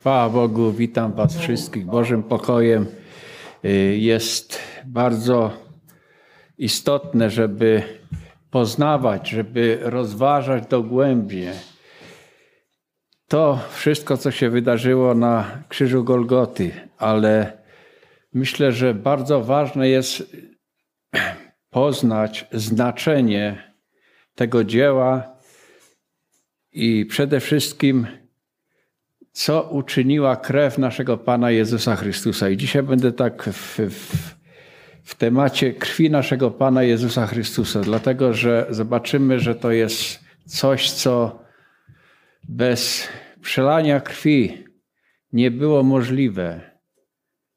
Chwała Bogu, witam Was wszystkich Bożym pokojem. Y, jest bardzo istotne, żeby poznawać, żeby rozważać dogłębnie to wszystko, co się wydarzyło na krzyżu Golgoty, ale myślę, że bardzo ważne jest poznać znaczenie tego dzieła i przede wszystkim co uczyniła krew naszego Pana Jezusa Chrystusa. I dzisiaj będę tak w, w, w, temacie krwi naszego Pana Jezusa Chrystusa, dlatego że zobaczymy, że to jest coś, co bez przelania krwi nie było możliwe.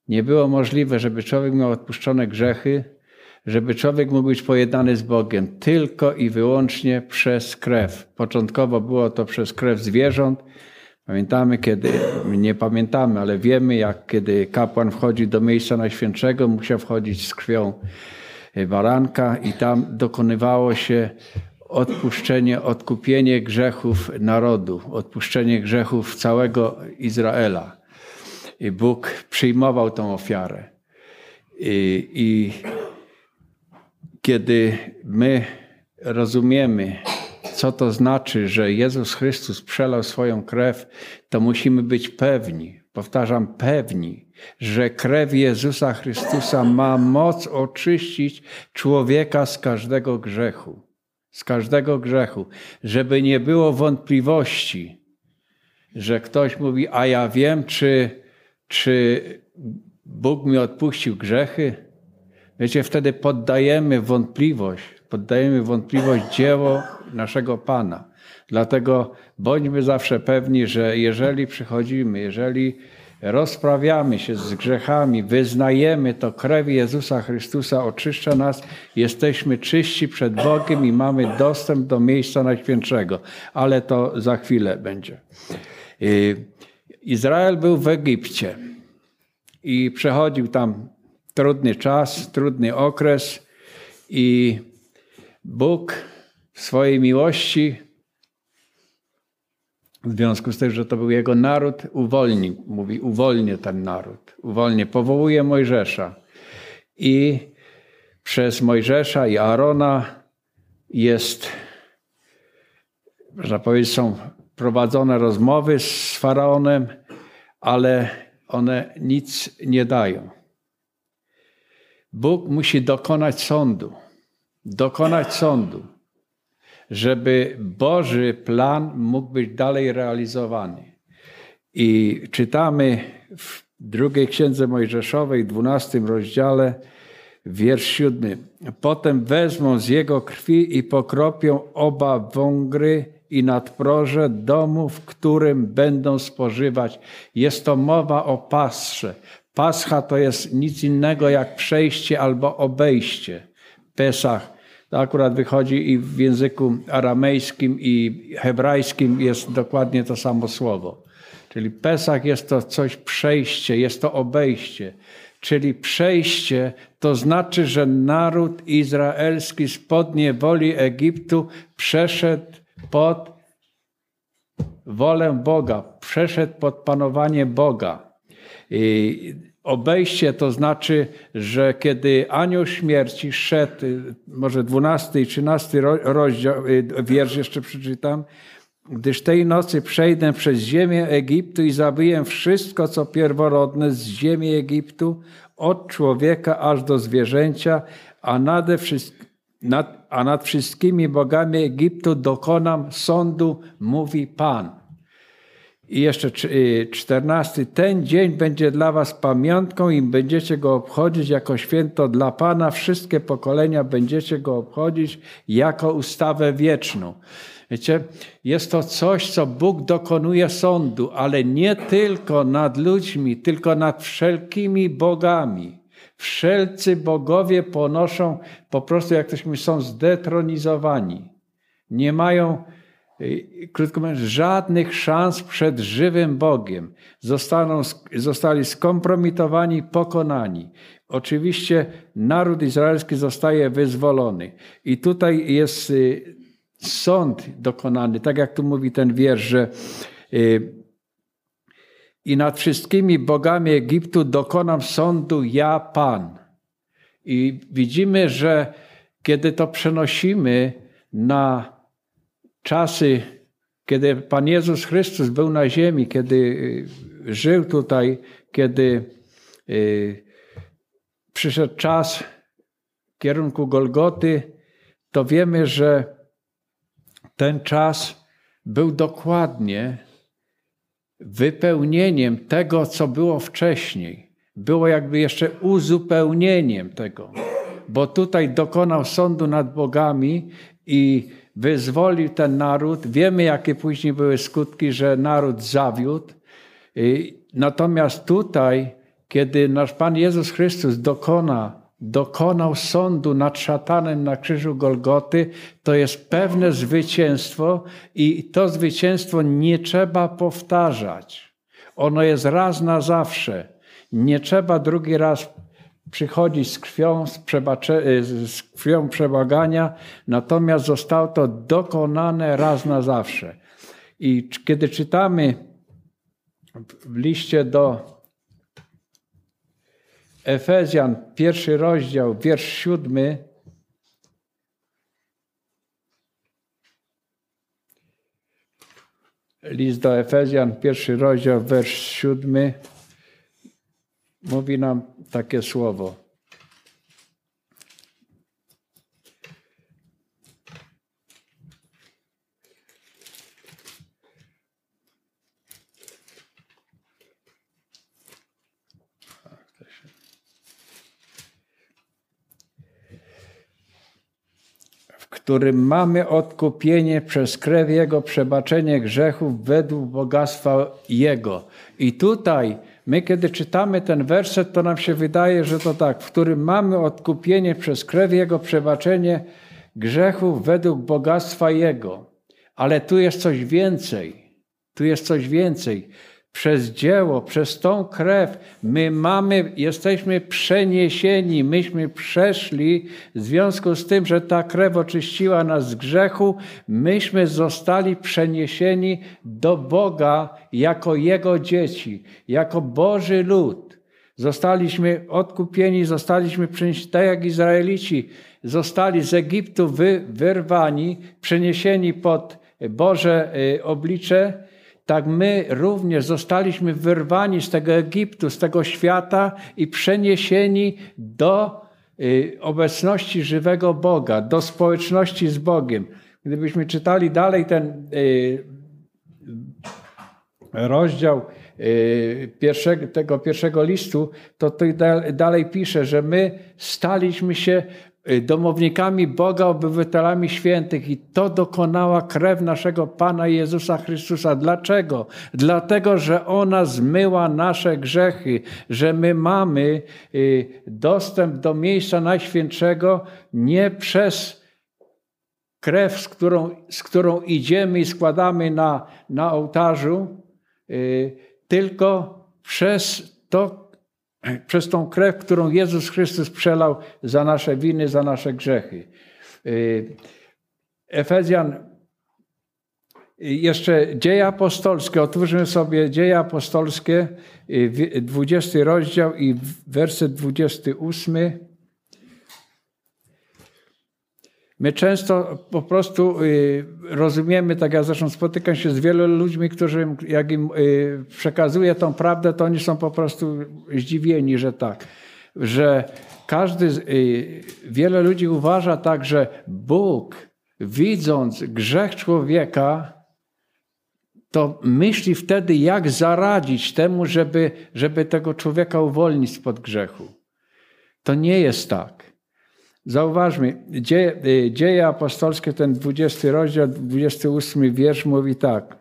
Nie było możliwe, żeby człowiek miał odpuszczone grzechy, żeby człowiek mógł być pojednany z Bogiem tylko i wyłącznie przez krew. Początkowo było to przez krew zwierząt, Pamiętamy, kiedy, nie pamiętamy, ale wiemy, jak kiedy kapłan wchodzi do miejsca najświętszego, musiał wchodzić z krwią baranka i tam dokonywało się odpuszczenie, odkupienie grzechów narodu, odpuszczenie grzechów całego Izraela. I Bóg przyjmował tą ofiarę. I, i kiedy my rozumiemy, co to znaczy, że Jezus Chrystus przelał swoją krew, to musimy być pewni, powtarzam, pewni, że krew Jezusa Chrystusa ma moc oczyścić człowieka z każdego grzechu. Z każdego grzechu. Żeby nie było wątpliwości, że ktoś mówi, a ja wiem, czy, czy Bóg mi odpuścił grzechy. Wiecie, wtedy poddajemy wątpliwość, poddajemy wątpliwość dzieło naszego Pana. Dlatego bądźmy zawsze pewni, że jeżeli przychodzimy, jeżeli rozprawiamy się z grzechami, wyznajemy to krew Jezusa Chrystusa, oczyszcza nas, jesteśmy czyści przed Bogiem i mamy dostęp do miejsca Najświętszego. Ale to za chwilę będzie. Y, Izrael był w Egipcie i przechodził tam trudny czas, trudny okres i Bóg w swojej miłości, w związku z tym, że to był jego naród, uwolni, mówi, uwolnię ten naród, uwolnię, powołuje Mojżesza. I przez Mojżesza i Arona jest, można powiedzieć, są prowadzone rozmowy z faraonem, ale one nic nie dają. Bóg musi dokonać sądu dokonać sądu, żeby Boży plan mógł być dalej realizowany. I czytamy w drugiej księdze Mojżeszowej, dwunastym rozdziale, wiersz siódmy. Potem wezmą z jego krwi i pokropią oba wągry i nadproże domu, w którym będą spożywać. Jest to mowa o pasrze. Pascha to jest nic innego jak przejście albo obejście. Pesach to akurat wychodzi i w języku aramejskim i hebrajskim jest dokładnie to samo słowo. Czyli Pesach jest to coś przejście, jest to obejście. Czyli przejście to znaczy, że naród izraelski spod niewoli Egiptu przeszedł pod wolę Boga, przeszedł pod panowanie Boga. I Obejście to znaczy, że kiedy anioł śmierci szedł, może 12 i 13 rozdział, y, wiersz jeszcze przeczytam, gdyż tej nocy przejdę przez ziemię Egiptu i zabiję wszystko, co pierworodne z ziemi Egiptu, od człowieka aż do zwierzęcia, a nade nad, a nad wszystkimi bogami Egiptu dokonam sądu, mówi Pan. I jeszcze y, czternasty. Ten dzień będzie dla was pamiątką i będziecie go obchodzić jako święto dla Pana. Wszystkie pokolenia będziecie go obchodzić jako ustawę wieczną. Wiecie, jest to coś, co Bóg dokonuje sądu, ale nie tylko nad ludźmi, tylko nad wszelkimi bogami. Wszelcy bogowie ponoszą po prostu, jak ktoś mówi, są zdetronizowani. Nie mają krótko mówiąc, żadnych szans przed żywym Bogiem. Zostaną, zostali skompromitowani, pokonani. Oczywiście naród izraelski zostaje wyzwolony. I tutaj jest y, sąd dokonany, tak jak tu mówi ten wiersz, że y, i nad wszystkimi bogami Egiptu dokonam sądu ja, Pan. I widzimy, że kiedy to przenosimy na czasy, kiedy Pan Jezus Chrystus był na ziemi, kiedy y, żył tutaj, kiedy y, przyszedł czas w kierunku Golgoty, to wiemy, że ten czas był dokładnie wypełnieniem tego, co było wcześniej. Było jakby jeszcze uzupełnieniem tego, bo tutaj dokonał sądu nad bogami i wyzwolił ten naród. Wiemy, jakie później były skutki, że naród zawiódł. Natomiast tutaj, kiedy nasz Pan Jezus Chrystus dokona dokonał sądu nad szatanem na krzyżu Golgoty, to jest pewne zwycięstwo i to zwycięstwo nie trzeba powtarzać. Ono jest raz na zawsze. Nie trzeba drugi raz przychodzić z krwią, z, z krwią przebagania, natomiast zostało to dokonane raz na zawsze. I kiedy czytamy w liście do Efezjan, pierwszy rozdział, wiersz siódmy. List do Efezjan, pierwszy rozdział, wiersz siódmy. Mówi nam takie słowo. którym mamy odkupienie przez krew Jego, przebaczenie grzechów według bogactwa Jego. I tutaj my, kiedy czytamy ten werset, to nam się wydaje, że to tak, w którym mamy odkupienie przez krew Jego, przebaczenie grzechów według bogactwa Jego. Ale tu jest coś więcej. Tu jest coś więcej przez dzieło, przez tą krew, my mamy, jesteśmy przeniesieni, myśmy przeszli, w związku z tym, że ta krew oczyściła nas z grzechu, myśmy zostali przeniesieni do Boga jako Jego dzieci, jako Boży lud. Zostaliśmy odkupieni, zostaliśmy przeniesieni, tak jak Izraelici, zostali z Egiptu wy, wyrwani, przeniesieni pod Boże y, oblicze, tak my również zostaliśmy wyrwani z tego Egiptu, z tego świata i przeniesieni do y, obecności żywego Boga, do społeczności z Bogiem. Gdybyśmy czytali dalej ten y, rozdział y, pierwszego, tego pierwszego listu, to tutaj dalej pisze, że my staliśmy się domownikami Boga, obywatelami świętych i to dokonała krew naszego Pana Jezusa Chrystusa. Dlaczego? Dlatego, że ona zmyła nasze grzechy, że my mamy y, dostęp do miejsca Najświętszego nie przez krew, z którą, z którą idziemy i składamy na, na ołtarzu, y, tylko przez to, przez tą krew, którą Jezus Chrystus przelał za nasze winy, za nasze grzechy. Y, Efezjan, jeszcze dzieje apostolskie, otwórzmy sobie dzieje apostolskie, 20 y, rozdział i werset 28. My często po prostu y, rozumiemy, tak ja zresztą spotykam się z wielu ludźmi, którzy jak im y, przekazuję tą prawdę, to oni są po prostu zdziwieni, że tak. Że każdy, y, wiele ludzi uważa tak, że Bóg widząc grzech człowieka, to myśli wtedy, jak zaradzić temu, żeby, żeby tego człowieka uwolnić spod grzechu. To nie jest tak. Zauważmy, dzieje, y, dzieje apostolskie, ten 20 rozdział, 28 wiersz mówi tak,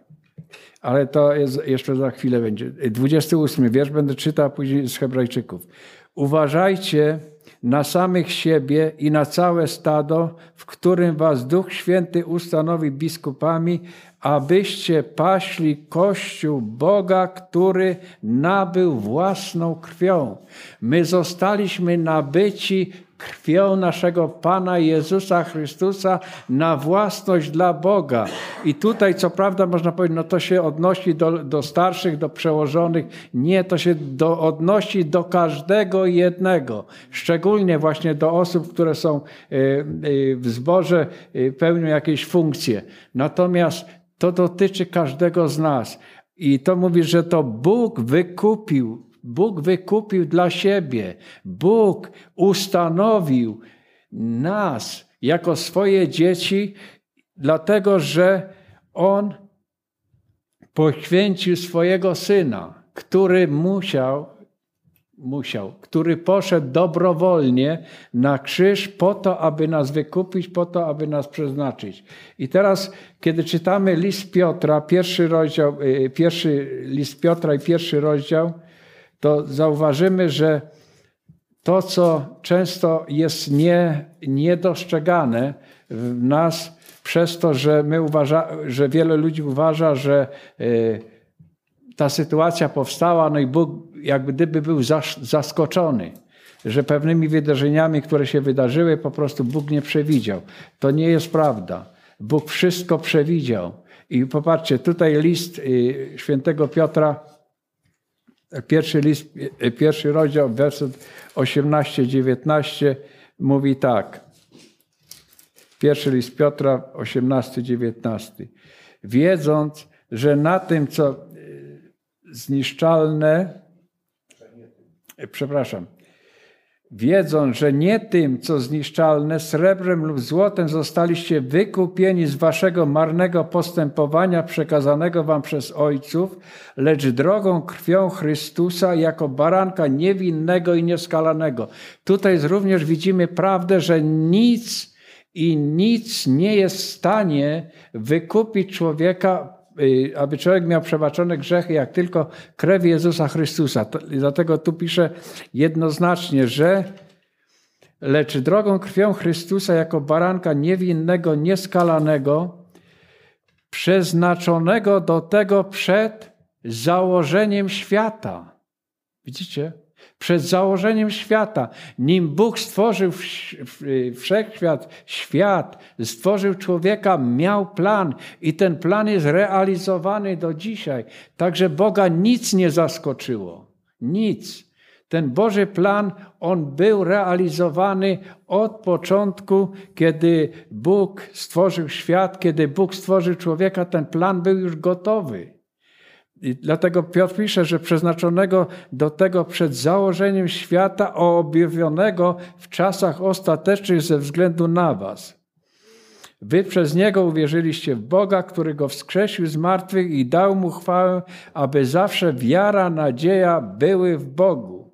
ale to jest, jeszcze za chwilę będzie. 28 wiersz będę czytał później z Hebrajczyków. Uważajcie na samych siebie i na całe stado, w którym was Duch Święty ustanowi biskupami, abyście paśli Kościół Boga, który nabył własną krwią. My zostaliśmy nabyci krwią naszego Pana Jezusa Chrystusa na własność dla Boga. I tutaj, co prawda, można powiedzieć, no to się odnosi do, do starszych, do przełożonych. Nie, to się do, odnosi do każdego jednego. Szczególnie właśnie do osób, które są y, y, w zborze, y, pełnią jakieś funkcje. Natomiast to dotyczy każdego z nas. I to mówi, że to Bóg wykupił Bóg wykupił dla siebie. Bóg ustanowił nas jako swoje dzieci, dlatego że On poświęcił swojego syna, który musiał, musiał, który poszedł dobrowolnie na krzyż po to, aby nas wykupić, po to, aby nas przeznaczyć. I teraz, kiedy czytamy list Piotra, pierwszy rozdział, y, pierwszy list Piotra i pierwszy rozdział, to zauważymy, że to, co często jest nie, niedostrzegane w nas, przez to, że my uważa, że wiele ludzi uważa, że y, ta sytuacja powstała, no i Bóg jak gdyby był zaskoczony, że pewnymi wydarzeniami, które się wydarzyły, po prostu Bóg nie przewidział. To nie jest prawda. Bóg wszystko przewidział. I popatrzcie, tutaj list y, świętego Piotra Pierwszy list, pierwszy rozdział, werset 18-19 mówi tak. Pierwszy list Piotra 18-19. Wiedząc, że na tym, co e, zniszczalne, przepraszam, wiedząc, że nie tym, co zniszczalne, srebrem lub złotem zostaliście wykupieni z waszego marnego postępowania przekazanego wam przez ojców, lecz drogą krwią Chrystusa jako baranka niewinnego i nieskalanego. Tutaj również widzimy prawdę, że nic i nic nie jest w stanie wykupić człowieka aby człowiek miał przebaczone grzechy, jak tylko krew Jezusa Chrystusa. Dlatego tu pisze jednoznacznie, że lecz drogą krwią Chrystusa jako baranka niewinnego, nieskalanego, przeznaczonego do tego przed założeniem świata. Widzicie? Przed założeniem świata, nim Bóg stworzył wszechświat, świat, stworzył człowieka, miał plan i ten plan jest realizowany do dzisiaj. Także Boga nic nie zaskoczyło. Nic. Ten Boży plan, on był realizowany od początku, kiedy Bóg stworzył świat, kiedy Bóg stworzył człowieka, ten plan był już gotowy. I dlatego Piotr pisze, że przeznaczonego do tego przed założeniem świata, objawionego w czasach ostatecznych ze względu na Was. Wy przez Niego uwierzyliście w Boga, który Go wskrzesił z martwych i dał Mu chwałę, aby zawsze wiara, nadzieja były w Bogu.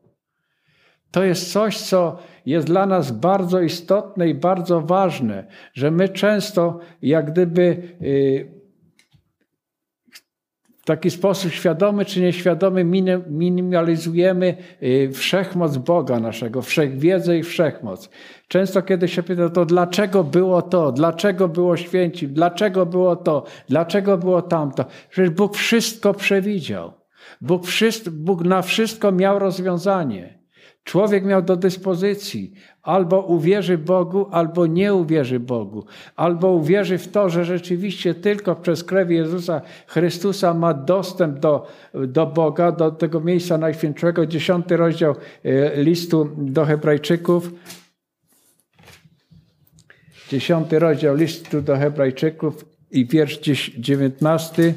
To jest coś, co jest dla nas bardzo istotne i bardzo ważne, że my często jak gdyby yy, taki sposób świadomy czy nieświadomy minimalizujemy y, wszechmoc Boga naszego, wszechwiedzę i wszechmoc. Często kiedy się pyta, to dlaczego było to, dlaczego było święci, dlaczego było to, dlaczego było tamto. Przecież Bóg wszystko przewidział. Bóg, wszystko, Bóg na wszystko miał rozwiązanie. Człowiek miał do dyspozycji albo uwierzy Bogu, albo nie uwierzy Bogu, albo uwierzy w to, że rzeczywiście tylko przez krew Jezusa Chrystusa ma dostęp do, do Boga, do tego miejsca najświętszego. Dziesiąty rozdział e, listu do Hebrajczyków. Dziesiąty rozdział listu do Hebrajczyków i wiersz dziewiętnasty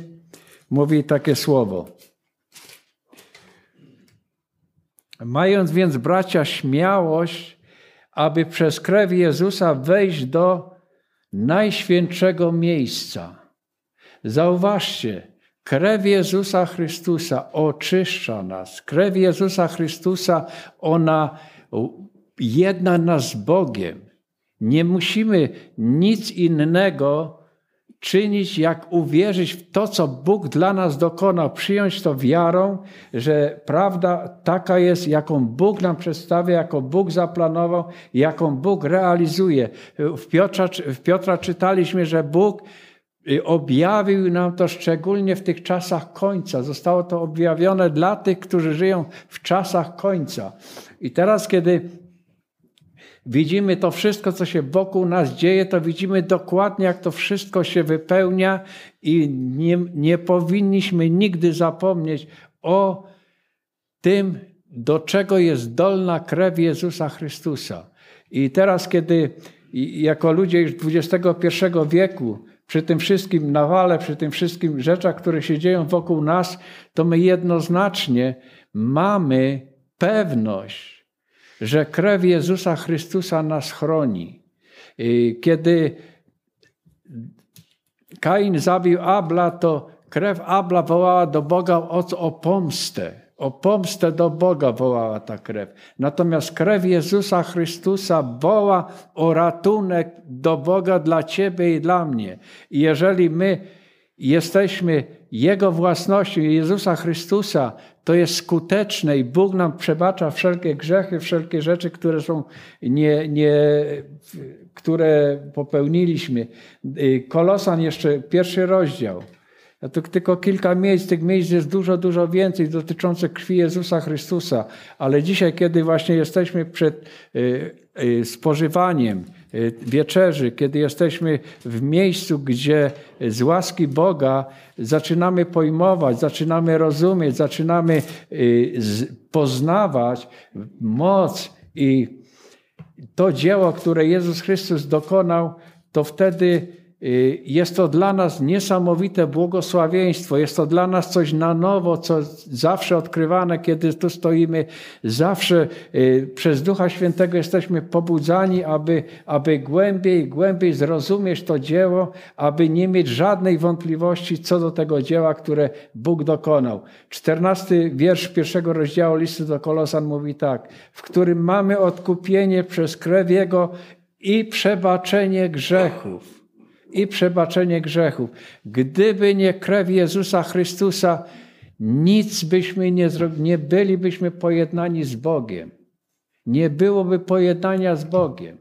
mówi takie słowo. Mając więc bracia śmiałość, aby przez krew Jezusa wejść do najświętszego miejsca. Zauważcie, krew Jezusa Chrystusa oczyszcza nas. Krew Jezusa Chrystusa, ona jedna nas z Bogiem. Nie musimy nic innego czynić, jak uwierzyć w to, co Bóg dla nas dokonał, przyjąć to wiarą, że prawda taka jest, jaką Bóg nam przedstawia, jaką Bóg zaplanował, jaką Bóg realizuje. W Piotra, w Piotra czytaliśmy, że Bóg y, objawił nam to szczególnie w tych czasach końca. Zostało to objawione dla tych, którzy żyją w czasach końca. I teraz, kiedy Widzimy to wszystko, co się wokół nas dzieje, to widzimy dokładnie, jak to wszystko się wypełnia i nie, nie powinniśmy nigdy zapomnieć o tym, do czego jest dolna krew Jezusa Chrystusa. I teraz, kiedy jako ludzie już XXI wieku, przy tym wszystkim nawale, przy tym wszystkim rzeczach, które się dzieją wokół nas, to my jednoznacznie mamy pewność, że krew Jezusa Chrystusa nas chroni. Kiedy Kain zabił Abla, to krew Abla wołała do Boga o, o pomstę. O pomstę do Boga wołała ta krew. Natomiast krew Jezusa Chrystusa woła o ratunek do Boga dla Ciebie i dla mnie. I jeżeli my jesteśmy Jego własnością, Jezusa Chrystusa, to jest skuteczne i Bóg nam przebacza wszelkie grzechy, wszelkie rzeczy, które są nie, nie, które popełniliśmy. Kolosan jeszcze pierwszy rozdział. Ja tu tylko kilka miejsc, tych miejsc jest dużo, dużo więcej dotyczących krwi Jezusa Chrystusa, ale dzisiaj, kiedy właśnie jesteśmy przed y, y, spożywaniem y, wieczerzy, kiedy jesteśmy w miejscu, gdzie z łaski Boga zaczynamy pojmować, zaczynamy rozumieć, zaczynamy poznawać moc i to dzieło, które Jezus Chrystus dokonał, to wtedy Y, jest to dla nas niesamowite błogosławieństwo, jest to dla nas coś na nowo, co zawsze odkrywane, kiedy tu stoimy. Zawsze y, przez Ducha Świętego jesteśmy pobudzani, aby, aby głębiej, głębiej zrozumieć to dzieło, aby nie mieć żadnej wątpliwości co do tego dzieła, które Bóg dokonał. Czternasty wiersz pierwszego rozdziału listu do Kolosan mówi tak, w którym mamy odkupienie przez krew Jego i przebaczenie grzechów i przebaczenie grzechów. Gdyby nie krew Jezusa Chrystusa, nic byśmy nie zrobili, nie bylibyśmy pojednani z Bogiem. Nie byłoby pojednania z Bogiem.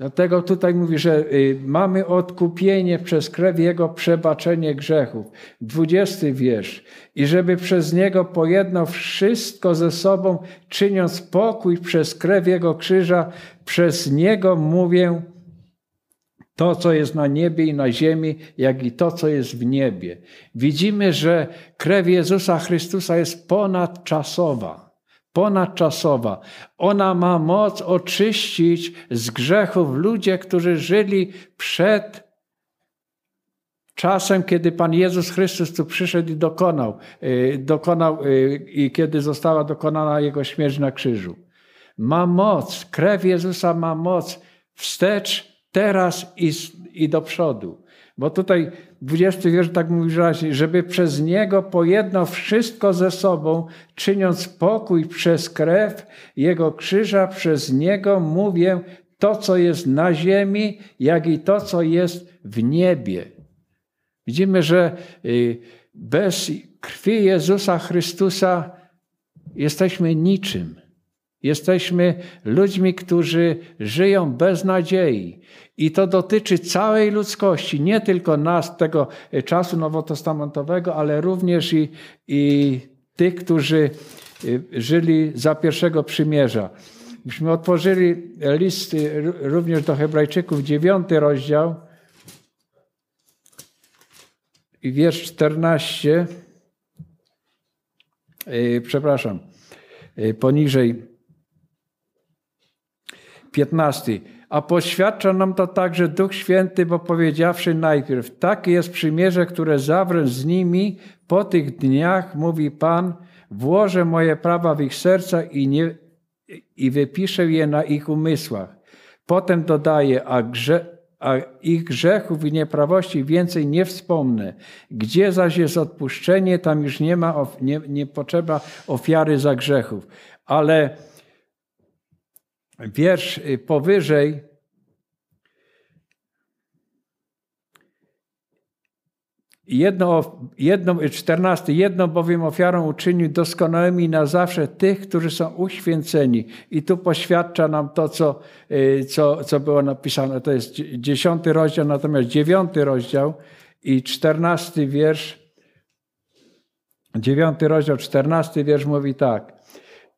Dlatego tutaj mówi, że y, mamy odkupienie przez krew Jego przebaczenie grzechów. Dwudziesty wiersz. I żeby przez Niego pojednał wszystko ze sobą, czyniąc pokój przez krew Jego krzyża, przez Niego mówię, to, co jest na niebie i na ziemi, jak i to, co jest w niebie. Widzimy, że krew Jezusa Chrystusa jest ponadczasowa. Ponadczasowa. Ona ma moc oczyścić z grzechów ludzie, którzy żyli przed czasem, kiedy Pan Jezus Chrystus tu przyszedł i dokonał, y, dokonał y, i kiedy została dokonana Jego śmierć na krzyżu. Ma moc, krew Jezusa ma moc wstecz teraz i, i do przodu. Bo tutaj 20 wiersz tak mówi wyraźnie, żeby przez Niego pojednał wszystko ze sobą, czyniąc pokój przez krew Jego krzyża, przez Niego mówię to, co jest na ziemi, jak i to, co jest w niebie. Widzimy, że y, bez krwi Jezusa Chrystusa jesteśmy niczym. Jesteśmy ludźmi, którzy żyją bez nadziei. I to dotyczy całej ludzkości, nie tylko nas, tego czasu nowotestamentowego, ale również i, i tych, którzy y, żyli za pierwszego przymierza. Myśmy otworzyli list również do Hebrajczyków, dziewiąty rozdział i wiersz 14. Y, przepraszam, poniżej 15. A poświadcza nam to także Duch Święty, bo powiedziawszy najpierw, takie jest przymierze, które zawrę z nimi po tych dniach, mówi Pan, włożę moje prawa w ich serca i, nie, i wypiszę je na ich umysłach. Potem dodaje, a, grze, a ich grzechów i nieprawości więcej nie wspomnę. Gdzie zaś jest odpuszczenie, tam już nie ma, nie, nie potrzeba ofiary za grzechów. Ale wiersz y, powyżej Jedno, jedno, czternasty, jedną bowiem ofiarą uczynił doskonałymi na zawsze tych, którzy są uświęceni. I tu poświadcza nam to, co, y, co, co było napisane. To jest dziesiąty rozdział, natomiast dziewiąty rozdział i czternasty wiersz, dziewiąty rozdział, czternasty wiersz mówi tak.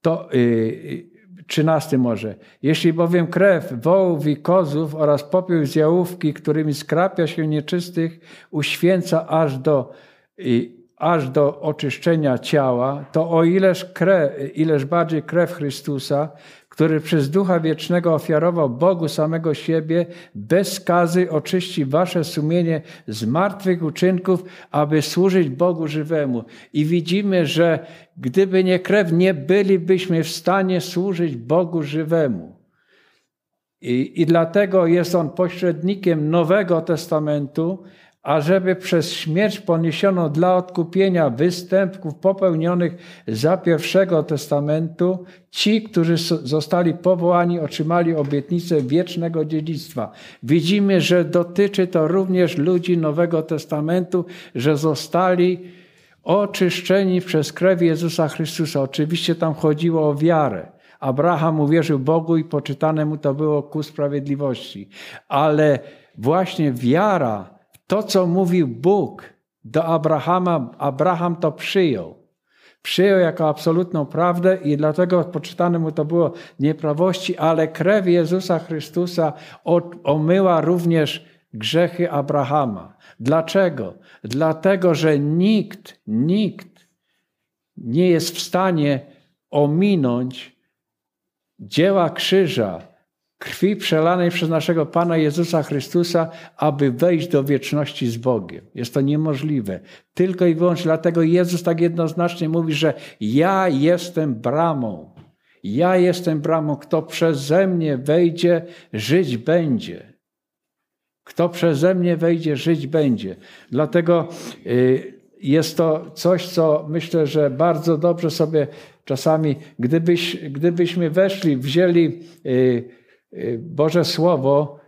To, y, 13 może. Jeśli bowiem krew wołów i kozów oraz popiół z jałówki, którymi skrapia się nieczystych, uświęca aż do, aż do oczyszczenia ciała, to o ileż, krew, ileż bardziej krew Chrystusa, który przez Ducha Wiecznego ofiarował Bogu samego siebie, bez skazy oczyści wasze sumienie z martwych uczynków, aby służyć Bogu żywemu. I widzimy, że gdyby nie krew, nie bylibyśmy w stanie służyć Bogu żywemu. I, I dlatego jest on pośrednikiem Nowego Testamentu, ażeby przez śmierć poniesioną dla odkupienia występków popełnionych za pierwszego testamentu ci, którzy zostali powołani, otrzymali obietnicę wiecznego dziedzictwa. Widzimy, że dotyczy to również ludzi Nowego Testamentu, że zostali oczyszczeni przez krew Jezusa Chrystusa. Oczywiście tam chodziło o wiarę. Abraham uwierzył Bogu i poczytane mu to było ku sprawiedliwości. Ale właśnie wiara to, co mówił Bóg do Abrahama, Abraham to przyjął. Przyjął jako absolutną prawdę i dlatego poczytane mu to było nieprawości, ale krew Jezusa Chrystusa omyła również grzechy Abrahama. Dlaczego? Dlatego, że nikt, nikt nie jest w stanie ominąć dzieła krzyża, krwi przelanej przez naszego Pana Jezusa Chrystusa, aby wejść do wieczności z Bogiem. Jest to niemożliwe. Tylko i wyłącznie dlatego Jezus tak jednoznacznie mówi, że ja jestem bramą. Ja jestem bramą. Kto przeze mnie wejdzie, żyć będzie. Kto przeze mnie wejdzie, żyć będzie. Dlatego y, jest to coś, co myślę, że bardzo dobrze sobie czasami, gdybyś, gdybyśmy weszli, wzięli y, Boże Słowo,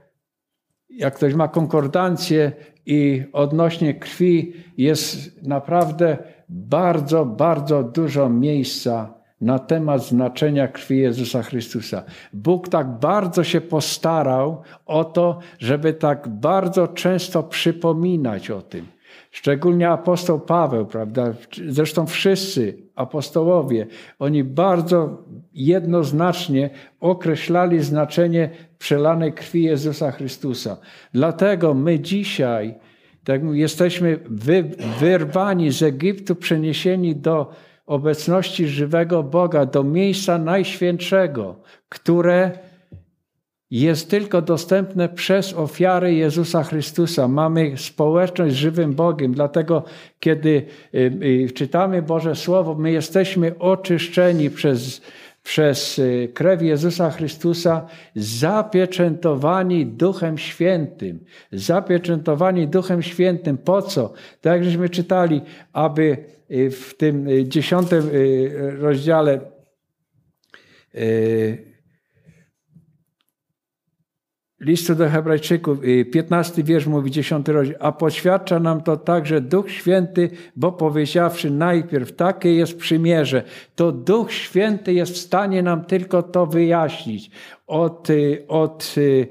jak ktoś ma konkordancję i odnośnie krwi, jest naprawdę bardzo, bardzo dużo miejsca na temat znaczenia krwi Jezusa Chrystusa. Bóg tak bardzo się postarał o to, żeby tak bardzo często przypominać o tym. Szczególnie apostoł Paweł, prawda? Zresztą wszyscy apostołowie, oni bardzo jednoznacznie określali znaczenie przelanej krwi Jezusa Chrystusa. Dlatego my dzisiaj tak jesteśmy wy, wyrwani z Egiptu, przeniesieni do obecności żywego Boga, do miejsca najświętszego, które jest tylko dostępne przez ofiary Jezusa Chrystusa. Mamy społeczność z żywym Bogiem, dlatego kiedy y, y, czytamy Boże Słowo, my jesteśmy oczyszczeni przez, przez y, krew Jezusa Chrystusa, zapieczętowani Duchem Świętym. Zapieczętowani Duchem Świętym. Po co? Tak żeśmy czytali, aby w tym dziesiątym rozdziale listu do Hebrajczyków, 15 y, wiersz mówi, 10 rozdział, a poświadcza nam to także Duch Święty, bo powiedziawszy najpierw, takie jest przymierze, to Duch Święty jest w stanie nam tylko to wyjaśnić, od, y, od y,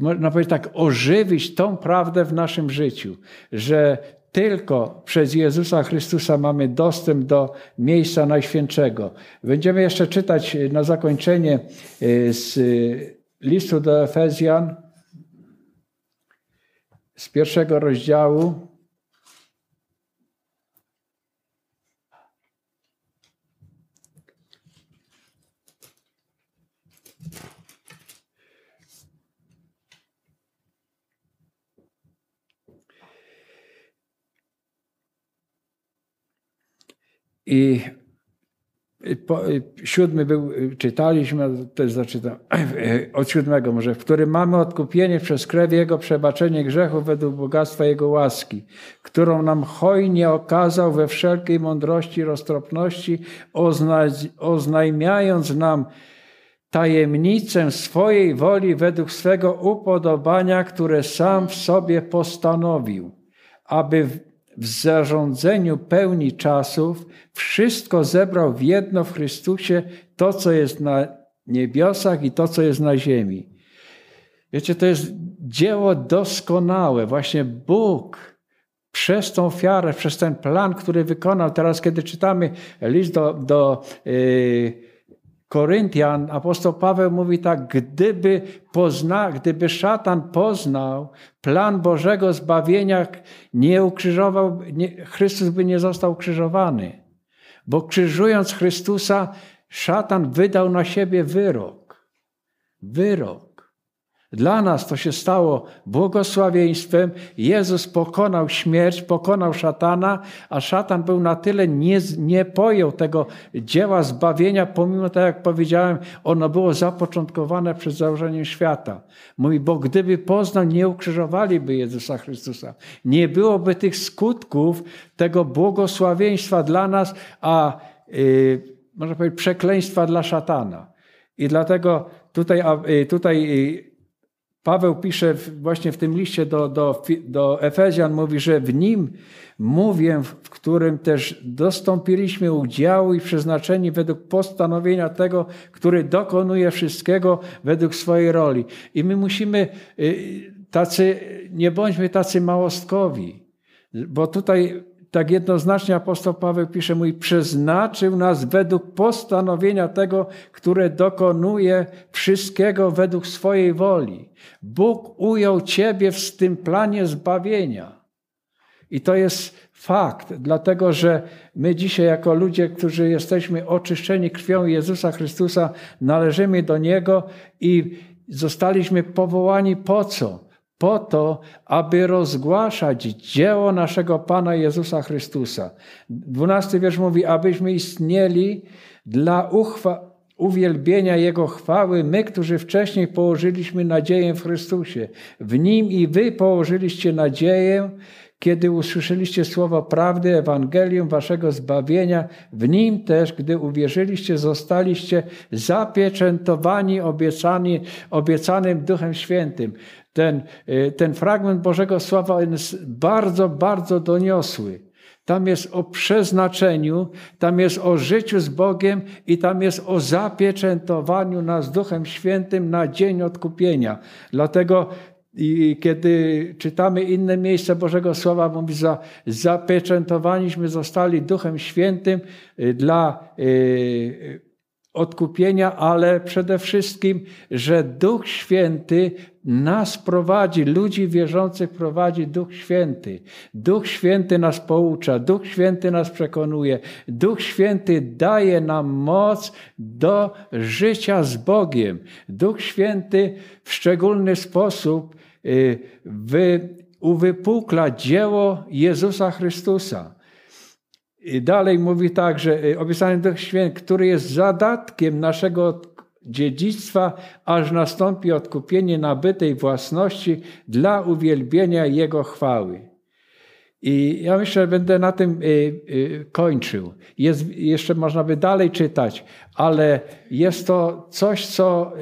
można powiedzieć tak, ożywić tą prawdę w naszym życiu, że tylko przez Jezusa Chrystusa mamy dostęp do miejsca Najświętszego. Będziemy jeszcze czytać na zakończenie z listu do Efezjan z pierwszego rozdziału. I Siódmy był, czytaliśmy, też zaczytam, od siódmego może, w którym mamy odkupienie przez krew Jego przebaczenie grzechów według bogactwa Jego łaski, którą nam hojnie okazał we wszelkiej mądrości i roztropności, oznajmiając nam tajemnicę swojej woli według swego upodobania, które sam w sobie postanowił, aby w zarządzeniu pełni czasów wszystko zebrał w jedno w Chrystusie, to co jest na niebiosach i to co jest na ziemi. Wiecie, to jest dzieło doskonałe. Właśnie Bóg przez tą ofiarę, przez ten plan, który wykonał. Teraz, kiedy czytamy list do, do yy, Koryntian apostoł Paweł mówi tak, gdyby, pozna, gdyby szatan poznał plan Bożego zbawienia, nie ukrzyżował, nie, Chrystus by nie został ukrzyżowany. Bo krzyżując Chrystusa, szatan wydał na siebie wyrok. Wyrok. Dla nas to się stało błogosławieństwem. Jezus pokonał śmierć, pokonał szatana, a szatan był na tyle nie, nie pojął tego dzieła zbawienia, pomimo tak jak powiedziałem, ono było zapoczątkowane przed założeniem świata. Mówi, bo gdyby poznał, nie ukrzyżowaliby Jezusa Chrystusa. Nie byłoby tych skutków tego błogosławieństwa dla nas, a yy, można powiedzieć przekleństwa dla szatana. I dlatego tutaj, y, tutaj y, Paweł pisze właśnie w tym liście do, do, do Efezjan, mówi, że w nim mówię, w którym też dostąpiliśmy udziału i przeznaczeni według postanowienia tego, który dokonuje wszystkiego według swojej roli. I my musimy y, tacy, nie bądźmy tacy małostkowi, bo tutaj tak jednoznacznie apostoł Paweł pisze, mój przeznaczył nas według postanowienia tego, które dokonuje wszystkiego według swojej woli. Bóg ujął ciebie w tym planie zbawienia. I to jest fakt, dlatego że my dzisiaj, jako ludzie, którzy jesteśmy oczyszczeni krwią Jezusa Chrystusa, należymy do Niego i zostaliśmy powołani po co? Po to, aby rozgłaszać dzieło naszego Pana Jezusa Chrystusa. Dwunasty wiersz mówi, abyśmy istnieli dla uwielbienia Jego chwały, my, którzy wcześniej położyliśmy nadzieję w Chrystusie. W Nim i wy położyliście nadzieję, kiedy usłyszeliście słowo prawdy, Ewangelium waszego zbawienia, w nim też, gdy uwierzyliście, zostaliście zapieczętowani obiecani, obiecanym Duchem Świętym. Ten, y, ten fragment Bożego Słowa jest bardzo, bardzo doniosły. Tam jest o przeznaczeniu, tam jest o życiu z Bogiem i tam jest o zapieczętowaniu nas Duchem Świętym na dzień odkupienia. Dlatego i kiedy czytamy inne miejsca Bożego Słowa, mówi, za, zapieczętowaniśmy zostali Duchem Świętym y, dla y, odkupienia, ale przede wszystkim, że Duch Święty nas prowadzi, ludzi wierzących prowadzi Duch Święty. Duch Święty nas poucza, Duch Święty nas przekonuje, Duch Święty daje nam moc do życia z Bogiem. Duch Święty w szczególny sposób y, wy, uwypukla dzieło Jezusa Chrystusa. I dalej mówi tak, że y, opisany Duch Święty, który jest zadatkiem naszego dziedzictwa, aż nastąpi odkupienie nabytej własności dla uwielbienia Jego chwały. I ja myślę, że będę na tym y, y, kończył. Jest, jeszcze można by dalej czytać, ale jest to coś, co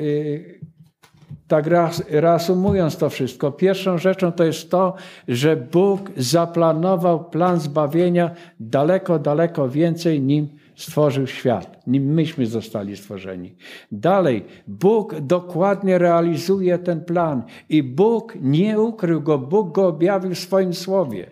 tak reasumując to wszystko, pierwszą rzeczą to jest to, że Bóg zaplanował plan zbawienia daleko, daleko więcej, nim stworzył świat, nim myśmy zostali stworzeni. Dalej, Bóg dokładnie realizuje ten plan i Bóg nie ukrył go, Bóg go objawił w swoim słowie.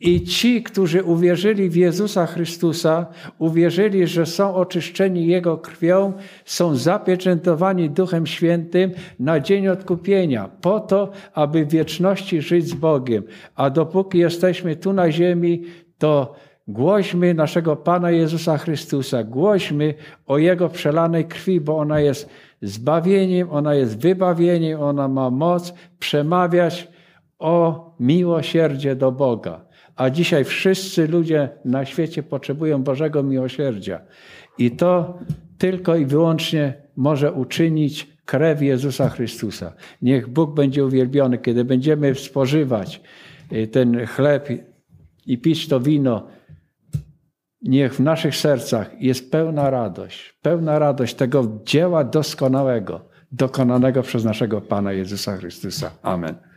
I ci, którzy uwierzyli w Jezusa Chrystusa, uwierzyli, że są oczyszczeni Jego krwią, są zapieczętowani Duchem Świętym na dzień odkupienia, po to, aby w wieczności żyć z Bogiem. A dopóki jesteśmy tu na ziemi, to głośmy naszego Pana Jezusa Chrystusa, głośmy o Jego przelanej krwi, bo ona jest zbawieniem, ona jest wybawieniem, ona ma moc przemawiać o miłosierdzie do Boga. A dzisiaj wszyscy ludzie na świecie potrzebują Bożego miłosierdzia. I to tylko i wyłącznie może uczynić krew Jezusa Chrystusa. Niech Bóg będzie uwielbiony, kiedy będziemy spożywać y, ten chleb i pić to wino. Niech w naszych sercach jest pełna radość, pełna radość tego dzieła doskonałego, dokonanego przez naszego Pana Jezusa Chrystusa. Amen.